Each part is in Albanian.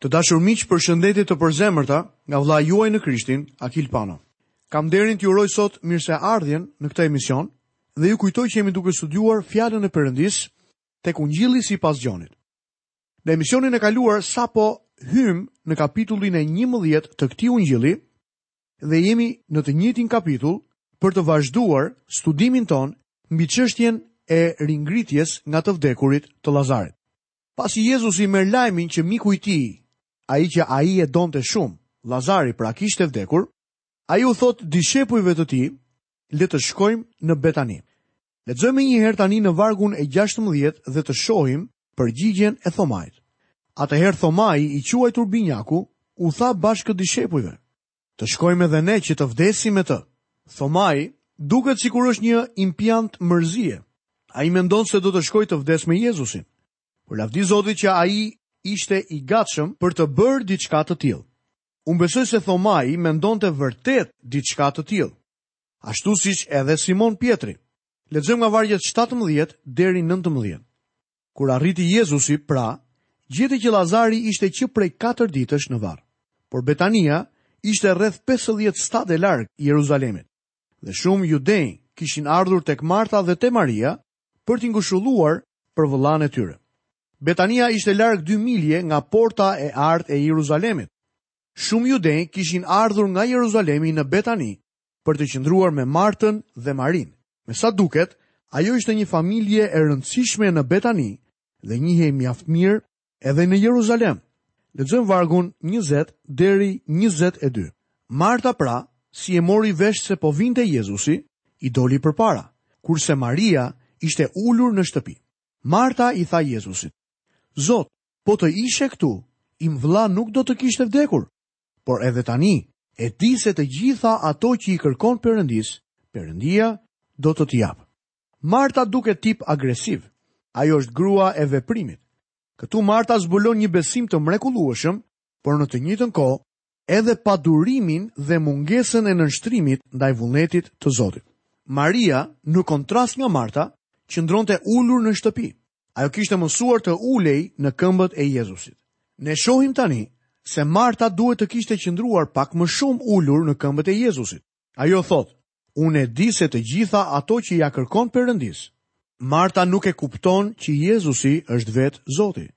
Të dashur miq, përshëndetje të përzemërta nga vëllai juaj në Krishtin, Akil Pano. Kam nderin t'ju uroj sot mirëseardhjen në këtë emision dhe ju kujtoj që jemi duke studiuar Fjalën e Perëndisë tek Ungjilli sipas Gjonit. Në emisionin e kaluar sapo hymë në kapitullin e 11 të këtij Ungjilli dhe jemi në të njëjtin kapitull për të vazhduar studimin tonë mbi çështjen e ringritjes nga të vdekurit të Lazarit. Pasi Jezusi merr lajmin që miku i tij, ai që ai e donte shumë, Lazari pra kishte vdekur, ai u thotë dishepujve të tij, le të shkojmë në Betani. Lexojmë menjëherë tani në vargun e 16 dhe të shohim përgjigjen e Thomait. Atëherë Thomai, i quajtur Binjaku, u tha bashkëdishepujve, Të shkojmë edhe ne që të vdesim me të. Thomai, Duket sikur është një impiant mërzie. Ai mendon se do të shkojë të vdesë me Jezusin. Por lavdi Zotit që ai ishte i gatshëm për të bërë diçka të tillë. Unë besoj se Thomai mendonte vërtet diçka të tillë. Ashtu siç edhe Simon Pjetri. Lexojmë nga vargjet 17 deri 19. Kur arriti Jezusi, pra, gjeti që Lazari ishte që prej katër ditësh në varr. Por Betania ishte rreth pesëdhjetë stade larg Jeruzalemit, dhe shumë judenj kishin ardhur tek Marta dhe te Maria për t'i ngushëlluar për vëllanë e tyre. Betania ishte larg dy milje nga Porta e Artë e Jeruzalemit. Shumë judenj kishin ardhur nga Jeruzalemi në Betani për të qëndruar me Martën dhe Marinë. Me sa duket, ajo ishte një familje e rëndësishme në Betani dhe njihej mjaft mirë edhe në Jeruzalem. Lexojmë vargun 20 deri 22. Marta pra, si e mori vesh se po vinte Jezusi, i doli përpara, kurse Maria ishte ulur në shtëpi. Marta i tha Jezusit, Zot, po të ishe këtu, im vëlla nuk do të kishte vdekur. Por edhe tani, e di se të gjitha ato që i kërkon Perëndisë, Perëndia do të t'i japë. Marta duket tip agresiv. Ajo është grua e veprimit. Këtu Marta zbulon një besim të mrekullueshëm, por në të njëjtën kohë edhe padurimin dhe mungesën e nënshtrimit ndaj vullnetit të Zotit. Maria, në kontrast nga Marta, qëndronte ulur në shtëpi. Ajo kishte mësuar të ulej në këmbët e Jezusit. Ne shohim tani se Marta duhet të kishte qëndruar pak më shumë ulur në këmbët e Jezusit. Ajo thotë, unë e di se të gjitha ato që ia kërkon Perëndisë. Marta nuk e kupton që Jezusi është vetë Zoti.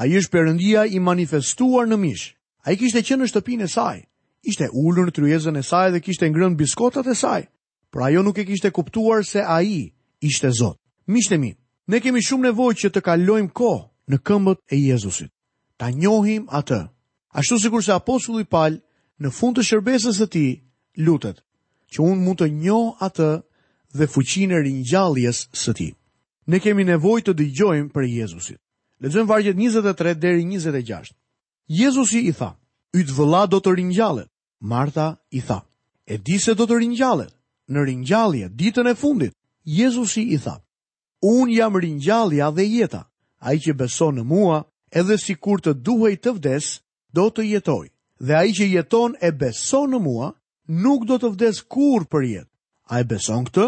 Ai është Perëndia i manifestuar në mish. Ai kishte qenë në shtëpinë e saj. Ishte ulur në tryezën e saj dhe kishte ngrënë biskotat e saj. Por ajo nuk e kishte kuptuar se Ai ishte Zot. Miqtë e mi, ne kemi shumë nevojë që të kalojmë kohë në këmbët e Jezusit, ta njohim Atë. Ashtu sikurse apostulli Pal në fund të shërbesës së tij lutet, që unë mund të njoh Atë dhe fuqinë e ringjalljes së tij. Ne kemi nevojë të dëgjojmë prej Jezusit. Lexojmë vargjet 23 deri 26. Jezusi i tha, Yt vëlla do të ringjallet. Marta i tha, E di se do të ringjallet, në ringjallje, ditën e fundit. Jezusi i tha, Unë jam ringjallja dhe jeta, ai që beson në mua, edhe sikur të duhej të vdesë, do të jetojë, dhe ai që jeton e beson në mua, nuk do të vdesë kurrë për jetë. A e beson këtë?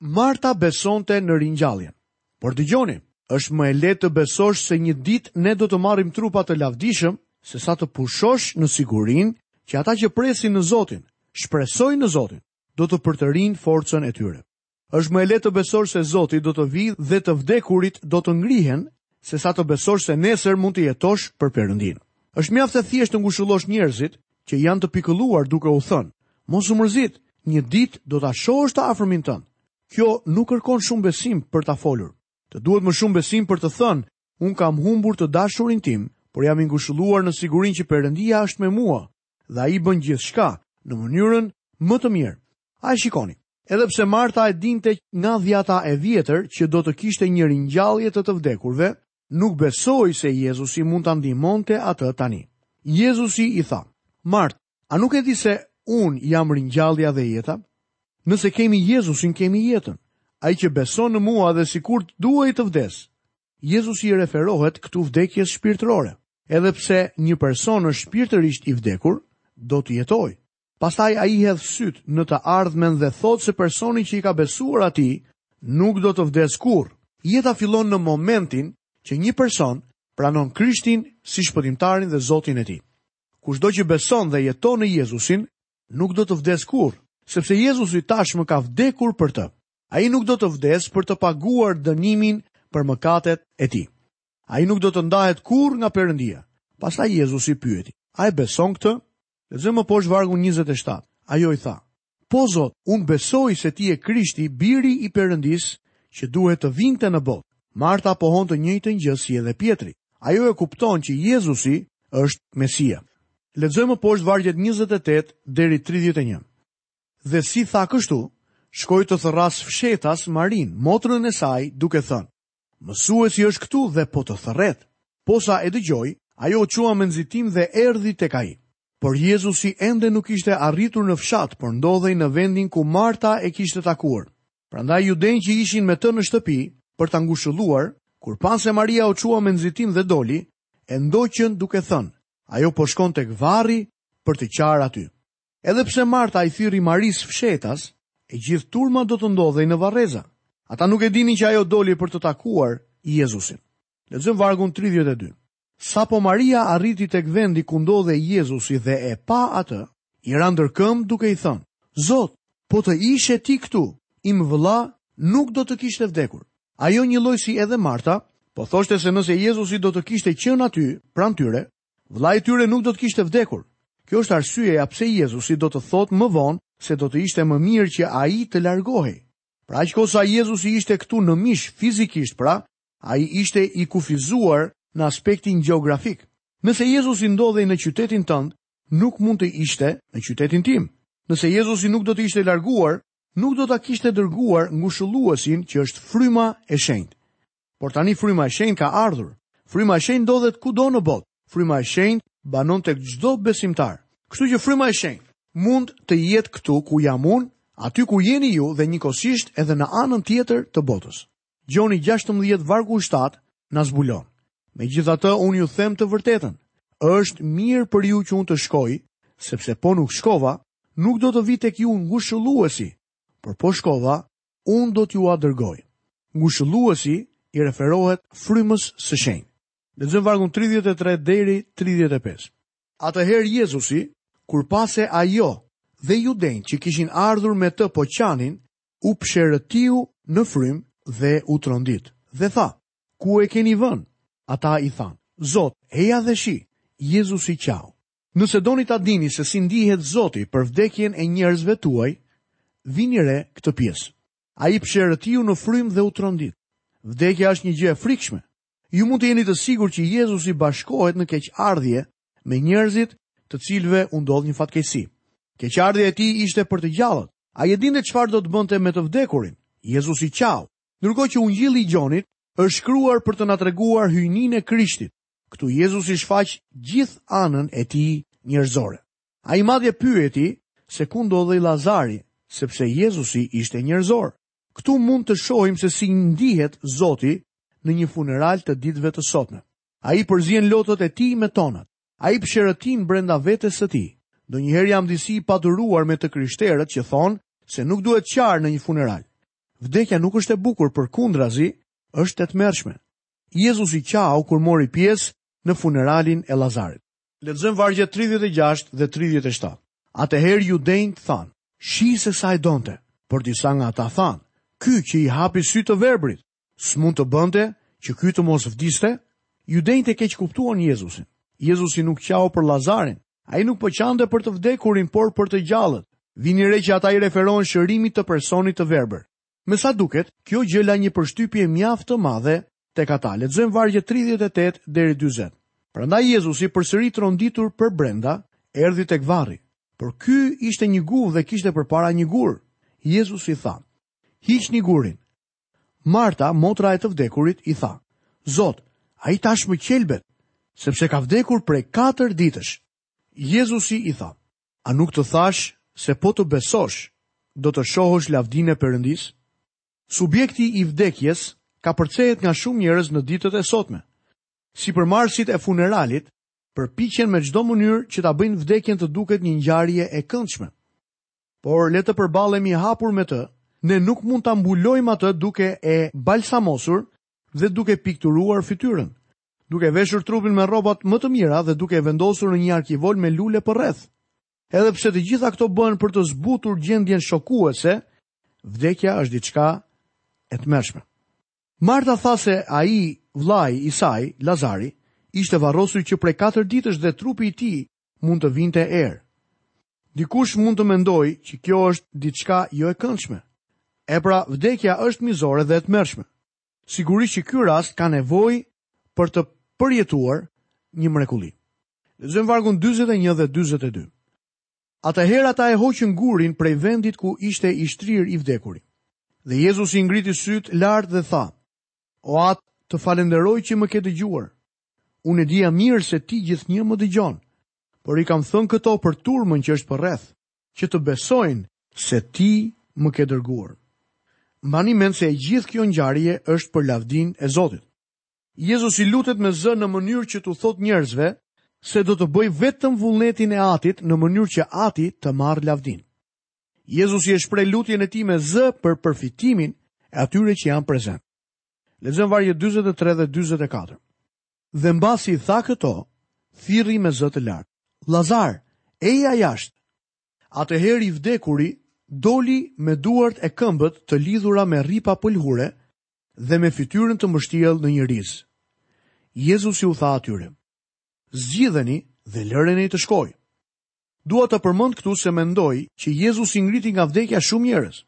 Marta besonte në ringjalljen. Por dëgjoni, është më e lehtë të besosh se një ditë ne do të marrim trupa të lavdishëm, sesa të pushosh në sigurinë që ata që presin në Zotin, shpresojnë në Zotin, do të përtërijnë forcën e tyre. Është më e lehtë të besosh se Zoti do të vijë dhe të vdekurit do të ngrihen, sesa të besosh se nesër mund të jetosh për Perëndinë. Është mjaft e thjeshtë të ngushëllosh njerëzit që janë të pikëlluar duke u thënë: Mos u mërzit, një ditë do ta shohësh të afërmin tënd. Kjo nuk kërkon shumë besim për ta folur. Të duhet më shumë besim për të thënë, unë kam humbur të dashurin tim, por jam i ngushëlluar në sigurinë që Perëndia është me mua dhe ai bën gjithçka në mënyrën më të mirë. A e shikoni? Edhe pse Marta e dinte nga Dhjata e Vjetër që do të kishte një ringjallje të të vdekurve, nuk besoi se Jezusi mund ta ndihmonte atë tani. Jezusi i tha, Martë, a nuk e di se unë jam ringjallja dhe jeta? Nëse kemi Jezusin, kemi jetën. Ai që beson në mua dhe sikur të duhej të vdesë. Jezusi i referohet këtu vdekjes shpirtërore. Edhe pse një person është shpirtërisht i vdekur, do të jetojë. Pastaj ai hedh sytë në të ardhmen dhe thotë se personi që i ka besuar atij nuk do të vdesë kurrë. Jeta fillon në momentin që një person pranon Krishtin si shpëtimtarin dhe Zotin e tij. Kushdo që beson dhe jeton në Jezusin nuk do të vdesë kurrë, sepse Jezusi tashmë ka vdekur për të. Ai nuk do të vdesë për të paguar dënimin për mëkatet e tij. Ai nuk do të ndahet kurrë nga Perëndia. Pastaj Jezusi pyeti: A e beson këtë? Lexojmë më poshtë vargun njëzet e shtatë. Ajo i tha, Po Zot, unë besoj se ti je Krishti, biri i Perëndisë, që duhet të vinte në botë. Marta pohon të njëjtën gjë si edhe Pjetri. Ajo e kupton që Jezusi është Mesia. Lexojmë më poshtë vargjet 28 deri 31. Dhe si tha kështu, shkoi të thërrasë fshehtas Marinë, motrën e saj, duke thënë: Mësuesi është këtu dhe po të thërret. Posa e dëgjoi, ajo u çua me nxitim dhe erdhi tek ai. Por Jezusi ende nuk kishte arritur në fshat, por ndodhej në vendin ku Marta e kishte takuar. Prandaj judenjtë që ishin me të në shtëpi, për ta ngushëlluar, kur panë se Maria u çua me nxitim dhe doli, e ndoqën duke thënë, Ajo po shkon tek varri për të qarë aty. Edhe pse Marta i thirri Marisë fshehtas, e gjithë turma do të ndodhej në varreza. Ata nuk e dinin që ajo doli për të takuar Jezusin. Lexojmë vargun 32. Sapo Maria arriti tek vendi ku ndodhej Jezusi dhe e pa atë, i ra ndër këmbë duke i thënë, Zot, po të ishe ti këtu, im vëlla nuk do të kishte vdekur. Ajo njëlloj si edhe Marta, po thoshte se nëse Jezusi do të kishte qenë aty, pranë tyre, Vëllai i tyre nuk do të kishte vdekur. Kjo është arsyeja pse Jezusi do të thotë më vonë se do të ishte më mirë që ai të largohej. Për aq kohë sa Jezusi ishte këtu në mish fizikisht, pra, ai ishte i kufizuar në aspektin gjeografik. Nëse Jezusi ndodhej në qytetin tënd, nuk mund të ishte në qytetin tim. Nëse Jezusi nuk do të ishte larguar, nuk do ta kishte dërguar ngushëlluesin që është Fryma e Shenjtë. Por tani Fryma e Shenjtë ka ardhur. Fryma e Shenjtë ndodhet kudo në botë. Fryma e Shenjtë banon tek çdo besimtar. Kështu që Fryma e Shenjtë mund të jetë këtu ku jam unë, aty ku jeni ju dhe njëkohësisht edhe në anën tjetër të botës. Gjoni 16 vargu 7 na zbulon. Megjithatë unë ju them të vërtetën, është mirë për ju që unë të shkoj, sepse po nuk shkova, nuk do të vijë tek ju ngushëlluesi, por po shkova, Unë do t'jua dërgoj. Ngushëlluesi i referohet Frymës së Shenjtë. Lexojmë vargun tridhjetë e tre deri tridhjetë e pesë. Atëherë Jezusi, kur pa se Ajo dhe judenjtë që kishin ardhur me Të po qanin, u psherëtiu në frymë dhe u trondit, dhe tha, Ku e keni vënë? Ata i thanë, Zot, eja dhe shih! Jezusi qau. Nëse doni ta dini se si ndihet Zoti për vdekjen e njerëzve tuaj, vini re këtë pjesë. Ai psherëtiu në frymë dhe u trondit. Vdekja është një gjë e frikshme. Ju mund të jeni të sigurt që Jezusi bashkohet në keqardhje me njerëzit të cilëve u ndodh një fatkeqësi. Keqardhja e tij ishte për të gjallët. Ai e dinte çfarë do të bënte me të vdekurin. Jezusi qau. Ndërkohë që Ungjilli i Gjonit është shkruar për të na treguar hyjninë e Krishtit, Këtu Jezusi shfaq gjithë anën e tij njerëzore. Ai madje pyeti se ku ndodhej Lazari, sepse Jezusi ishte njerëzor. Këtu mund të shohim se si ndihet Zoti në një funeral të ditëve të sotme. Ai përzien lotët e tij me tonat. Ai psherëtin brenda vetes së tij. Ndonjëherë jam disi i paduruar me të krishterët që thonë se nuk duhet qarë në një funeral. Vdekja nuk është e bukur përkundrazi, është e tmerrshme. Jezusi qau kur mori pjesë në funeralin e Lazarit. Lexojmë vargjet 36 dhe 37. Atëherë judenjtë thanë, Shih se sa e donte, por disa nga ata thanë, Ky që i hapi sytë të verbrit, s'mund të bënte që ky të mos vdiste? Judenjtë e keqkuptuan Jezusin. Jezusi nuk qau për Lazarin, ai nuk po qante për të vdekurin, por për të gjallët. Vini re që ata i referohen shërimit të personit të verbër. Me sa duket, kjo gjë la një përshtypje mjaft të madhe tek ata, lexojmë vargjet tridhjetë e tetë deri dyzet. Prandaj Jezusi, përsëri i tronditur përbrenda, erdhi tek varri. Por ky ishte një guvë dhe kishte përpara një gur. Jezusi tha, Hiqni gurin. Marta, motra e të vdekurit, i tha, Zot, ai tashmë qelbet, sepse ka vdekur prej katër ditësh. Jezusi i tha, A nuk të thashë se po të besosh, do të shohësh lavdinë e Perëndisë? Subjekti i vdekjes kapërcehet nga shumë njerëz në ditët e sotme. Sipërmarrësit e funeralit përpiqen me çdo mënyrë që ta bëjnë vdekjen të duket një ngjarje e këndshme. Por le të përballemi hapur me të, ne nuk mund ta mbulojmë atë duke e balsamosur dhe duke pikturuar fytyrën. Duke veshur trupin me rrobat më të mira dhe duke e vendosur në një arkivol me lule përreth. Edhe pse të gjitha këto bëhen për të zbutur gjendjen shokuese, vdekja është diçka e tmerrshme. Marta tha se ai, vëllai i saj, Lazari, ishte varrosur që prej 4 ditësh dhe trupi i tij mund të vinte erë. Dikush mund të mendojë që kjo është diçka jo e këndshme. E pra, vdekja është mizore dhe e tmerrshme. Sigurisht që ky rast ka nevojë për të përjetuar një mrekulli. Lexojmë vargun dyzet e një dhe dyzet e dy. Atëherë ata e hoqën gurin prej vendit ku ishte i shtrirë i vdekuri. Dhe Jezusi i ngriti sytë lart dhe tha: O Atë, të falënderoj që më ke dëgjuar. Unë e dija mirë se ti gjithnjë më dëgjon, por i kam thënë këto për turmën që është përreth, që të besojnë se ti më ke dërguar. Mbani mend se e gjithë kjo ngjarje është për lavdinë e Zotit. Jezusi lutet me zë në mënyrë që t'u thotë njerëzve se do të bëjë vetëm vullnetin e Atit në mënyrë që Ati të marrë lavdinë. Jezusi e shpreh lutjen e tij me zë për përfitimin e atyre që janë prezent. Lexojmë vargjet 43 dhe 44. Dhe mbasi i tha këto, thirri me zë të lartë, Lazar, eja jashtë! Atëherë i vdekuri doli me duart e këmbët të lidhura me rripa pëlhure dhe me fytyrën të mbështjellë në një rizë. Jezusi u tha atyre, Zgjidheni dhe lëreni të shkojë. Dua të përmend këtu se mendoj që Jezusi ngriti nga vdekja shumë njerëz.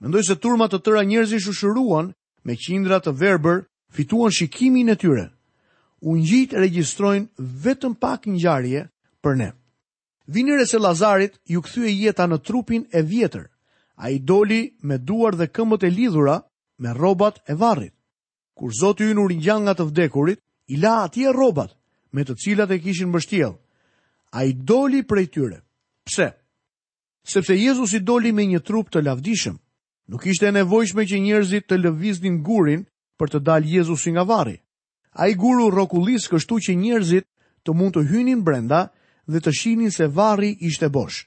Mendoj se turma të tëra njerëzish u shëruan me qindra të verbër fituan shikimin e tyre. Ungjijtë regjistrojnë vetëm pak ngjarje për ne. Vini re se Lazarit iu kthye jeta në trupin e vjetër. Ai doli me duart dhe këmbët e lidhura me rrobat e varrit. Kur Zoti ynë u ringjall nga të vdekurit, i la atje rrobat me të cilat e kishin mbështjellë. Ai doli prej tyre. Pse? Sepse Jezusi doli me një trup të lavdishëm. Nuk ishte e nevojshme që njerëzit të lëviznin gurin për të dalë Jezusi nga varri. Ai gur u rrokullis kështu që njerëzit të mund të hynin brenda dhe të shihnin se varri ishte bosh.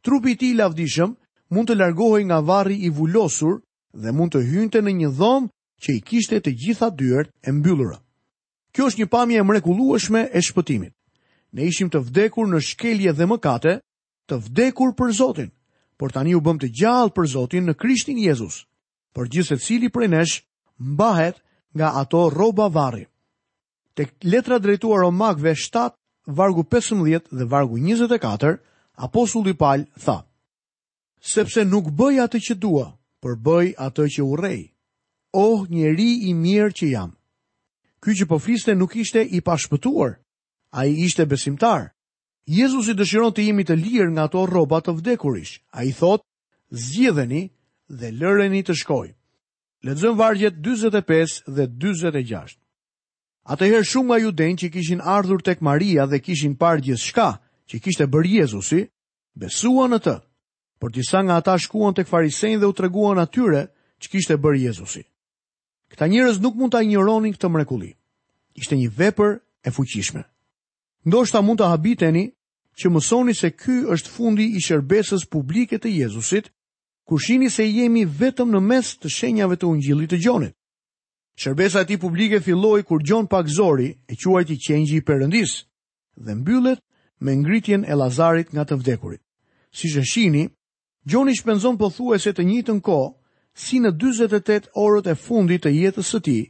Trupi i tij i lavdishëm mund të largohej nga varri i vulosur dhe mund të hynte në një dhomë që i kishte të gjitha dyert e mbyllura. Kjo është një pamje e mrekullueshme e shpëtimit. Ne ishim të vdekur në shkelje dhe mëkate, të vdekur për Zotin, por tani u bëmë të gjallë për Zotin në Krishtin Jezus, por gjithsecili prej nesh mbahet nga ato rroba varri. Tek letra drejtuar romakëve 7, vargu 15 dhe vargu 24, apostulli Pal tha, Sepse nuk bëj atë që dua, por bëj atë që urrej. Oh, njeri i mjerë që jam. Ky që po fliste nuk ishte i pashpëtuar, ai ishte besimtar, Jezusi dëshiron të jemi të lirë nga ato rroba të vdekurish. Ai thotë, "Zgjidheni dhe lëreni të shkojë." Lexojmë vargjet 45 dhe 46. Atëherë shumë nga judenjtë që kishin ardhur tek Maria dhe kishin parë gjithçka që kishte bërë Jezusi, besuan në të. Por disa nga ata shkuan tek farisenjtë dhe u treguan atyre ç'kishte bërë Jezusi. Këta njerëz nuk mund ta injoronin këtë mrekulli. Ishte një vepër e fuqishme. Ndoshta mund të habiteni që mësoni se ky është fundi i shërbesës publike të Jezusit, kur shihni se jemi vetëm në mes të shenjave të Ungjillit të Gjonit. Shërbesa e tij publike filloi kur Gjon Pagëzori e quajti qengji i Perëndisë dhe mbyllet me ngritjen e Lazarit nga të vdekurit. Siç e shihni, Gjoni shpenzon pothuajse të njëjtën kohë si në dyzet e tetë orët e fundit të jetës së tij,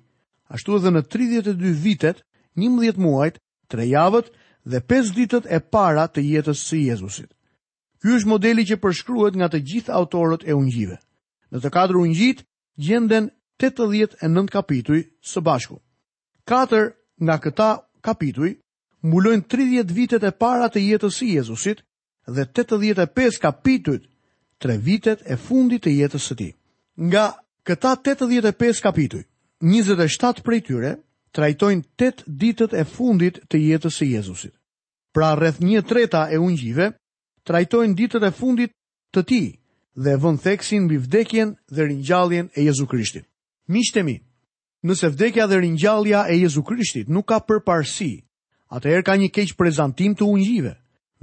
ashtu edhe në tridhjetë e dy vitet, njëmbëdhjetë muajt, tre javët dhe pesë ditët e para të jetës së Jezusit. Ky është modeli që përshkruhet nga të gjithë autorët e Ungjijve. Në të katër Ungjijtë gjenden tetëdhjetë e nëntë kapituj së bashku. Katër nga këta kapituj mbulojnë tridhjetë vitet e para të jetës së Jezusit dhe tetëdhjetë e pesë kapitujt tre vitet e fundit të jetës së tij. Nga këta tetëdhjetë e pesë kapituj, njëzet e shtatë prej tyre trajtojnë tetë ditët e fundit të jetës së Jezusit. Pra rreth një e treta e ungjijve trajtojnë ditët e fundit të tij dhe vënë theksin mbi vdekjen dhe ringjalljen e Jezu Krishtit. Miqtë e mi, Nëse vdekja dhe ringjallja e Jezu Krishtit nuk ka përparësi, atëherë ka një keqprezantim të Ungjijve.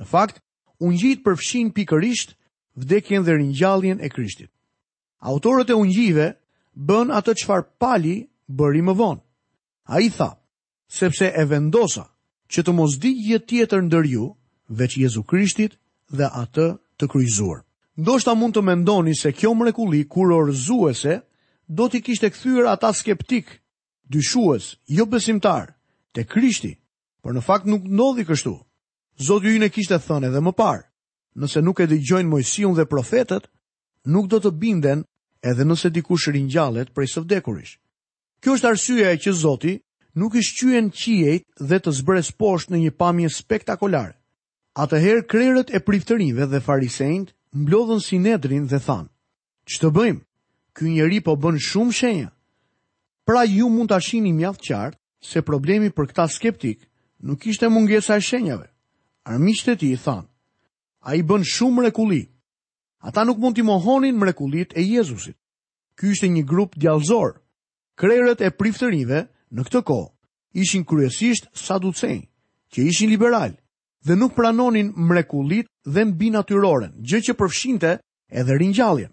Në fakt, Ungjijtë përfshijnë pikërisht vdekjen dhe ringjalljen e Krishtit. Autorët e Ungjijve bënë atë çfarë Pali bëri më vonë. Ai tha, Sepse e vendosa që të mos di gjë tjetër ndër ju, veç Jezu Krishtit dhe Atë të kryqëzuar. Ndoshta mund të mendoni se kjo mrekulli kurorëzuese do t'i kishte kthyer ata skeptikë, dyshues, jobesimtarë, te Krishti, por në fakt nuk ndodhi kështu. Zoti ynë e kishte thënë edhe më parë, Nëse nuk e dëgjojnë Moisiun dhe profetët, nuk do të binden edhe nëse dikush ringjallet prej së vdekurish. Kjo është arsyeja që Zoti nuk i shqyen qiejt dhe të zbresë poshtë në një pamje spektakolare. Atëherë krerët e priftërinjve dhe farisenjtë mblodhën Sinedrin dhe thanë, Ç'të bëjmë? Ky njeri po bën shumë shenja. Pra ju mund ta shihni mjaft qartë se problemi për këta skeptikë nuk ishte mungesa e shenjave. Armiqtë e tij thanë, Ai bën shumë mrekulli. Ata nuk mund t'i mohonin mrekullitë e Jezusit. Ky ishte një grup djallëzor. Krerët e priftërinjve në këtë kohë ishin kryesisht saducenj, që ishin liberalë dhe nuk pranonin mrekullitë dhe mbinatyroren, gjë që përfshinte edhe ringjalljen.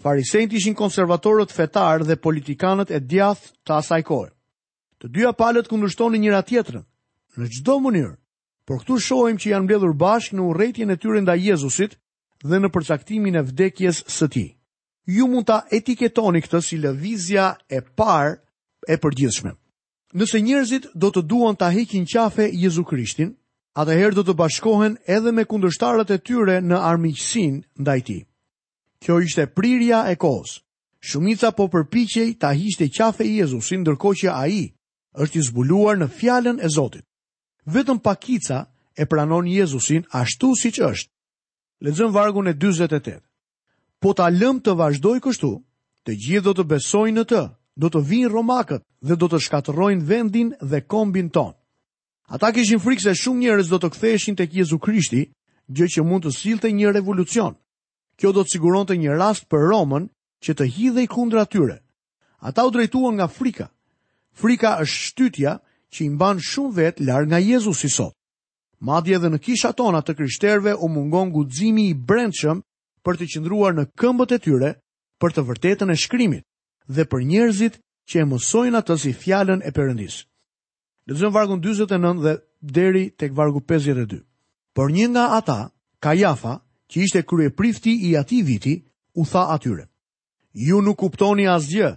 Farisenjtë ishin konservatorët fetarë dhe politikanët e djathtë të asaj kohe. Të dyja palët kundërshtonin njëra-tjetrën në çdo mënyrë, por këtu shohim që janë mbledhur bashkë në urrejtjen e tyre ndaj Jezusit dhe në përcaktimin e vdekjes së tij. Ju mund ta etiketoni këtë si lëvizja e parë e përgjithshme. Nëse njerëzit do të duan ta heqin qafe Jezu Krishtin, atëherë do të bashkohen edhe me kundërshtarët e tyre në armiqësinë ndaj tij. Kjo ishte prirja e kohës. Shumica po përpiqej ta hiqte qafe Jezusin ndërkohë që ai është i zbuluar në fjalën e Zotit. Vetëm pakica e pranon Jezusin ashtu siç është. Lexojmë vargun e 48. Po ta lëmë të vazhdojë kështu, të gjithë do të besojnë në të, do të vijnë romakët dhe do të shkatërrojnë vendin dhe kombin tonë. Ata kishin frikë se shumë njerëz do të ktheheshin tek Jezu Krishti, gjë që mund të sillte një revolucion. Kjo do të siguronte një rast për Romën që të hidhej kundër atyre. Ata u drejtuan nga frika. Frika është shtytja që i mban shumë vetë larg nga Jezusi sot. Madje edhe në kishat tona të krishterëve u mungon guximi i brendshëm për të qëndruar në këmbët e tyre për të vërtetën e shkrimit dhe për njerëzit që e mësojnë atë si fjalën e Perëndisë. Lexojmë vargun 49 dhe deri tek vargu 52. Por një nga ata, Kajafa, që ishte kryeprifti i atij viti, u tha atyre: Ju nuk kuptoni asgjë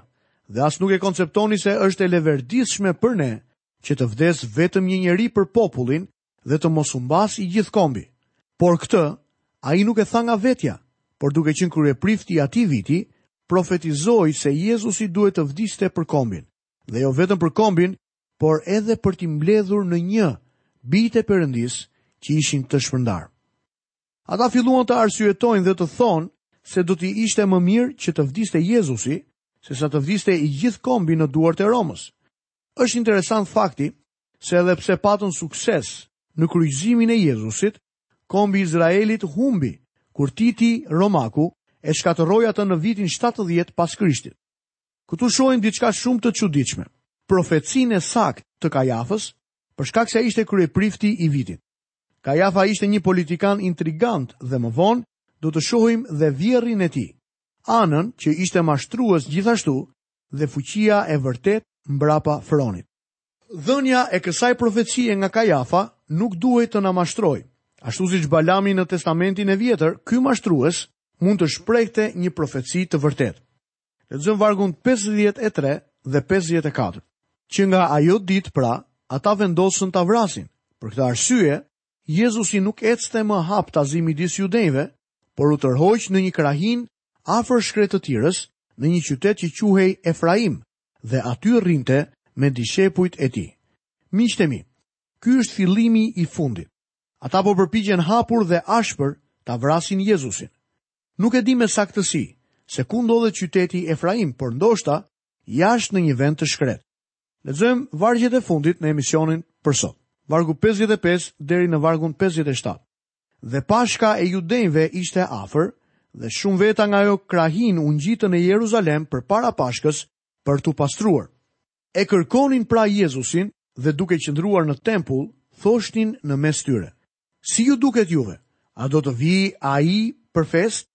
dhe as nuk e konceptoni se është e leverdishme për ne që të vdesë vetëm një njeri për popullin dhe të mos humbasë i gjithë kombi. Por këtë, ai nuk e tha nga vetja, por duke qenë kryeprifti i atij viti, profetizoi se Jezusi duhet të vdiste për kombin, dhe jo vetëm për kombin, por edhe për t'i mbledhur në një, bijtë e Perëndisë që ishin të shpërndarë. Ata filluan të arsyetojnë dhe të thonë se do të ishte më mirë që të vdiste Jezusi, sesa të vdiste i gjithë kombi në duart e Romës. Është interesant fakti se edhe pse patën sukses në kryqëzimin e Jezusit, kombi i Izraelit humbi, kur Titi Romaku e shkatërroi atë në vitin 70 pas Krishtit. Këtu shohim diçka shumë të çuditshme. Profecinë e saktë të Kajafës, për shkak se ai ishte kryeprifti i vitit. Kajafa ishte një politikan intrigant dhe më vonë do të shohim dhe vjehrrin e tij, Anën që ishte mashtrues gjithashtu dhe fuqia e vërtetë mbrapa fronit. Dhënia e kësaj profecie nga Kajafa nuk duhet të na mashtrojë. Ashtu siç Balami në Testamentin e Vjetër, ky mashtrues mund të shprehte një profeci të vërtetë. Lexojmë vargun 53 dhe 54. Që nga ajo ditë pra, ata vendosën ta vrasin. Për këtë arsye, Jezusi nuk ecte më haptazi midis judejve, por u tërhoq në një krahinë afër shkretëtirës në një qytet që quhej Efraim dhe aty rrinte me dishepujt e tij. Miqtë e mi, ky është fillimi i fundit. Ata po përpiqen hapur dhe ashpër ta vrasin Jezusin. Nuk e di me saktësi, se ku ndodhet qyteti Efraim, por ndoshta, jashtë në një vend të shkretë. Lexojmë vargjet e fundit në emisionin për sot. Vargu pesëdhjetë e pesë deri në vargun pesëdhjetë e shtatë. Dhe Pashka e Judenjve ishte afër, dhe shumë veta nga ajo krahinë u ngjitën në Jeruzalem përpara Pashkës për t'u pastruar. E kërkonin pra Jezusin dhe duke qëndruar në tempull, thoshnin në mes tyre. Si ju duket juve, a do të vijë ai për festë?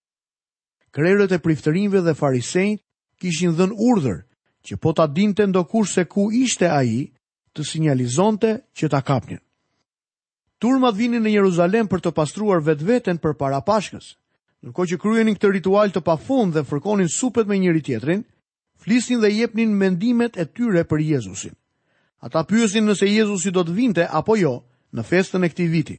Krerët e priftërinjve dhe farisenjtë kishin dhënë urdhër që po ta dinte ndokush se ku ishte ai, të sinjalizonte që ta kapnin. Turmat vinin në Jeruzalem për të pastruar vetveten përpara Pashkës. Ndërkohë që kryenin këtë ritual të pafund dhe fërkonin supet me njëri-tjetrin, Flisnin dhe jepnin mendimet e tyre për Jezusin. Ata pyesnin nëse Jezusi do të vinte apo jo në festën e këtij viti.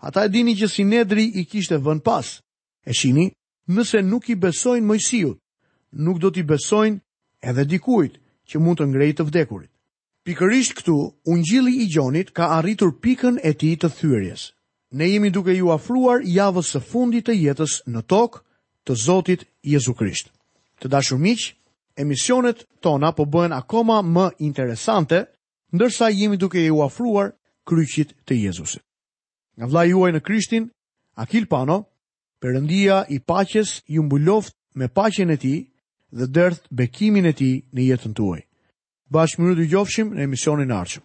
Ata e dinin që Sinedri i kishte vënë pas. E shihni? Nëse nuk i besojnë Moisiut, nuk do t'i besojnë edhe dikujt që mund të ngrejë të vdekurit. Pikërisht këtu, Ungjilli i Gjonit ka arritur pikën e tij të thyerjes. Ne jemi duke iu afruar javës së fundit të jetës në tokë të Zotit Jezu Krisht. Të dashur miq, emisionet tona po bëhen akoma më interesante ndërsa jemi duke iu afruar kryqit të Jezusit. Nga vëllai juaj në Krishtin, Akil Pano, Perëndia i paqes ju mbuloftë me paqen e tij dhe derdhtë bekimin e tij në jetën tuaj. Bashkë mirudëgjofshim në emisionin e ardhshëm.